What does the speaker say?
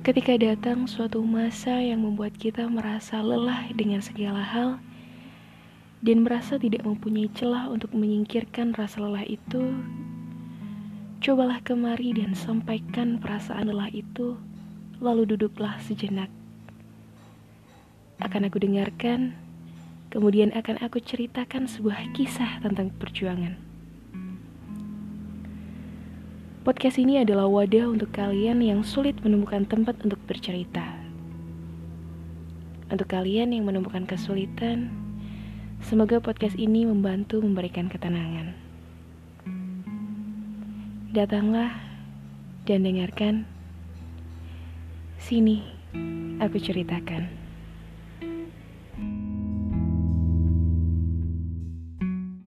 Ketika datang suatu masa yang membuat kita merasa lelah dengan segala hal dan merasa tidak mempunyai celah untuk menyingkirkan rasa lelah itu, cobalah kemari dan sampaikan perasaan lelah itu, lalu duduklah sejenak. Akan aku dengarkan, kemudian akan aku ceritakan sebuah kisah tentang perjuangan. Podcast ini adalah wadah untuk kalian yang sulit menemukan tempat untuk bercerita. Untuk kalian yang menemukan kesulitan, semoga podcast ini membantu memberikan ketenangan. Datanglah dan dengarkan. Sini, aku ceritakan.